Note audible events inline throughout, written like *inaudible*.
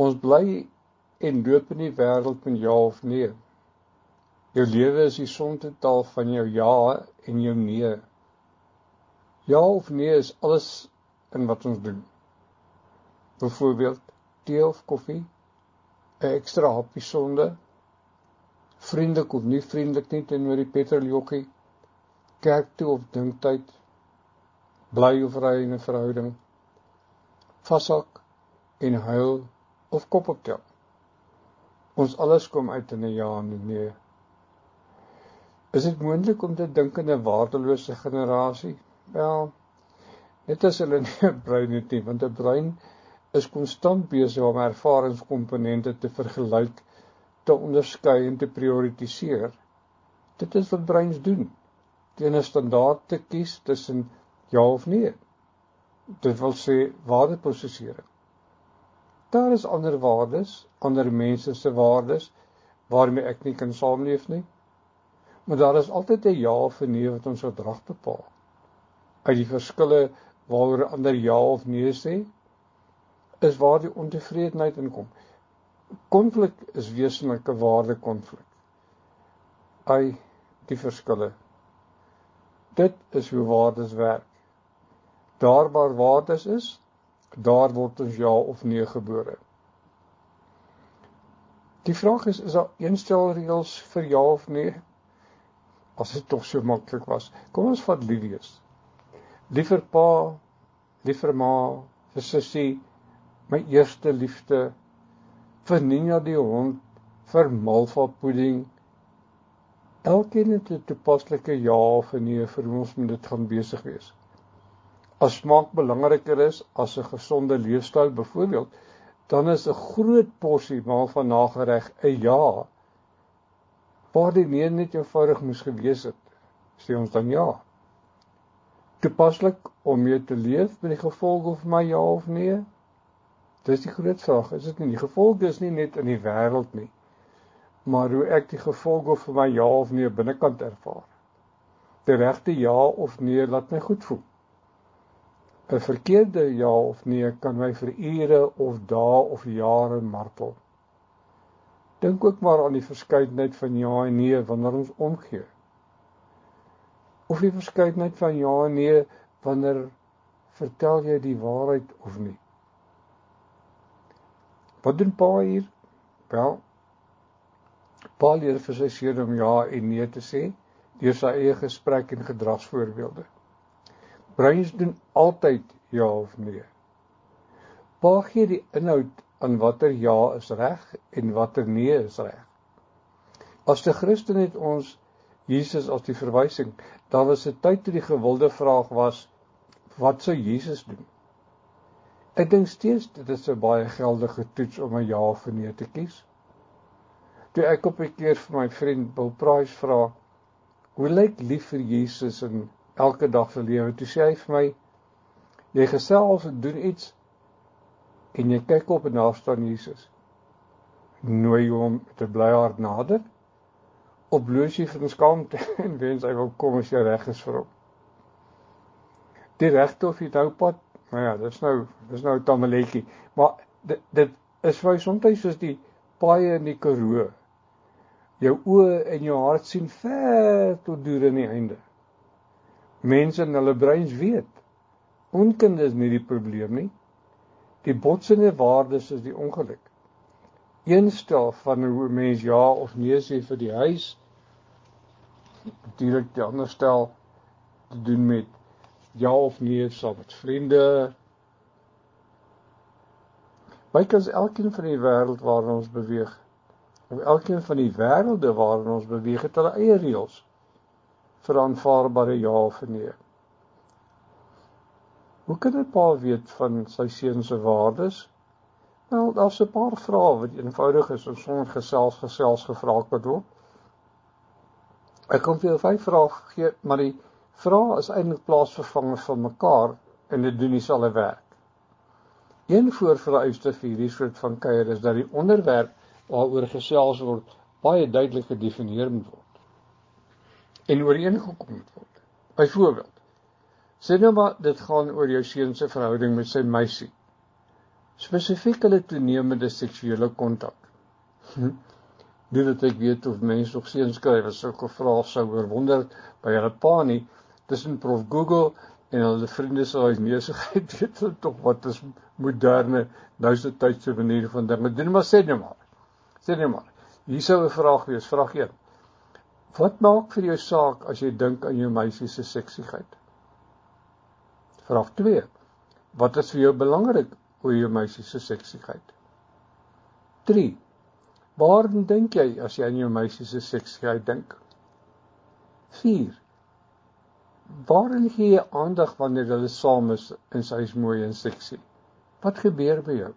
Ons bly en loop in die wêreld met ja of nee. Jou lewe is die somtotaal van jou ja en jou nee. Ja of nee is alles in wat ons doen. Byvoorbeeld tee of koffie, 'n ekstra happie sonde, vriendelik of nie vriendelik nie teenoor die petroljokkie, kerk toe of dinktyd, bly of ry in 'n verhouding, vashak en huil of kop optel. Ons alles kom uit in 'n ja en 'n nee. Is dit moontlik om te dink in 'n waardelose generasie? Wel, dit is hulle *laughs* nie brein het nie, want 'n brein is konstant besig om ervaringskomponente te vergelyk, te onderskei en te prioritiseer. Dit is wat breins doen. Teen 'n standaard te kies tussen ja of nee. Dit wil sê waardeprosesering. Daar is ander waardes, ander mense se waardes waarmee ek nie kan saamleef nie. Maar daar is altyd 'n ja of 'n nee wat ons gedrag bepaal. Uit die verskille waaroor ander ja of nee sê, is waar die ontevredenheid inkom. Konflik is wesenlike waardekonflik. Ai die verskille. Dit is hoe waardes werk. Daar waar waardes is, daar word ons ja of nee gebore. Die vraag is is daar eenstel reëls vir ja of nee? As dit tog so maklik was. Kom ons vat Livius. Liever pa, liever ma, vir sussie, my eerste liefde, vir Nina die hond, vir Malva pudding. Elkeen het 'n toepaslike ja of nee vir ons moet dit gaan besig wees as smaak belangriker is as 'n gesonde leefstyl byvoorbeeld, dan is 'n groot porsie maal van nagereg 'n ja. Waar die nee net eenvoudig moes gewees het, sê ons dan ja. Toepaslik om mee te leef met die gevolge van my ja of nee? Dis die groot vraag. Is dit nie die gevolge is nie net in die wêreld nie, maar hoe ek die gevolge van my ja of nee binnekant ervaar. Die regte ja of nee laat my goed voel. 'n verkeerde ja of nee kan my vir ure of dae of jare martel. Dink ook maar aan die verskeidenheid van ja en nee wanneer ons omgee. Of die verskeidenheid van ja en nee wanneer vertel jy die waarheid of nie. Wat doen Pa hier? Wel, Pa leer vir sy seun om ja en nee te sê deur sy eie gesprek en gedragsvoorbeelde. Breins doen altyd ja of nee. Waar gee die inhoud aan watter ja is reg en watter nee is reg? As die Christen het ons Jesus as die verwysing, dan was dit tyd toe die gewilde vraag was wat sou Jesus doen? Ek dink steeds dit is 'n baie geldige toets om 'n ja of 'n nee te kies. Toe ek op 'n keer vir my vriend Bill Price vra, hoe lyk lief vir Jesus en elke dag se lewe. Toe sê hy vir my: "Jy gesels en doen iets en jy kyk op en daar staan Jesus. Nooi hom te bly hard nader. Op jy van skaamte *laughs* en wens hy wil kom as jy reg is vir hom. Die regte of die nou pad, nou ja, dis nou dis nou 'n tamaletjie, maar dit dit is vir soms soos die paaie in die Karoo. Jou oë en jou hart sien ver tot deur in die einde mense in hulle breins weet. Onkunde is nie die probleem nie. Die botsende waardes is die ongeluk. Een stel van hoe mens ja of nee sê vir die huis. Natuurlik die ander stel te doen met ja of nee saam met vriende. Bykans elkeen van die wêreld waarin ons beweeg, of elkeen van die wêrelde waarin ons beweeg, het hulle eie reëls vir aanvaarbare ja of nee. Hoe kan 'n pa weet van sy seun se waardes? Wel, daar's 'n paar vrae wat eenvoudig is om sonder gesels gesels gevra kan word. Ek kom vir jou vyf vrae gee, maar die vrae is eintlik plaasvervangers van mekaar en dit doen dieselfde werk. Een voorvereiste vir hierdie soort van kuier is dat die onderwerp waaroor gesels word baie duidelik gedefinieer moet word en ooreengekom word. Byvoorbeeld, sê nou maar dit gaan oor jou seun se verhouding met sy meisie. Spesifiek hulle toenemende seksuele kontak. Nie dat ek weet of mense nog seuns skryf as sulke vrae sou oorwonder by hulle pa nie tussen prof Google en hulle vriende se huis neusigheid *laughs* weet hulle tog wat is moderne nou se tydse maniere van dinge doen maar sê net maar sê net maar hier sou 'n vraag wees vraag 1 wat maak vir jou saak as jy dink aan jou meisie se seksigheid vraag 2 wat is vir jou belangrik oor jou meisie se seksigheid 3 Waarom dink jy as jy aan jou meisie se seksualiteit dink? 4. Waarin gee jy aandag wanneer hulle saam is en sy is mooi en seksie? Wat gebeur by jou?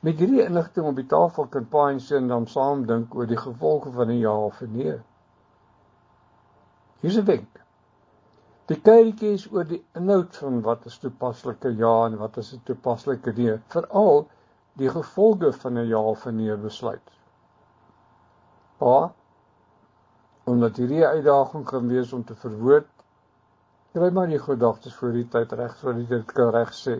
Met hierdie inligting op die tafel kan pa en seun dan saam dink oor die gevolge van 'n ja of 'n nee. Hier's 'n wenk. Die kykie is oor die inhoud van wat is toepaslike ja en wat is 'n toepaslike nee, veral die gevolge van 'n ja of 'n nee besluit. Pa omdat hierdie uitdaging kan wees om te verwoord, kry maar die gedagtes voor die tyd reg sodat jy dit kan reg sê.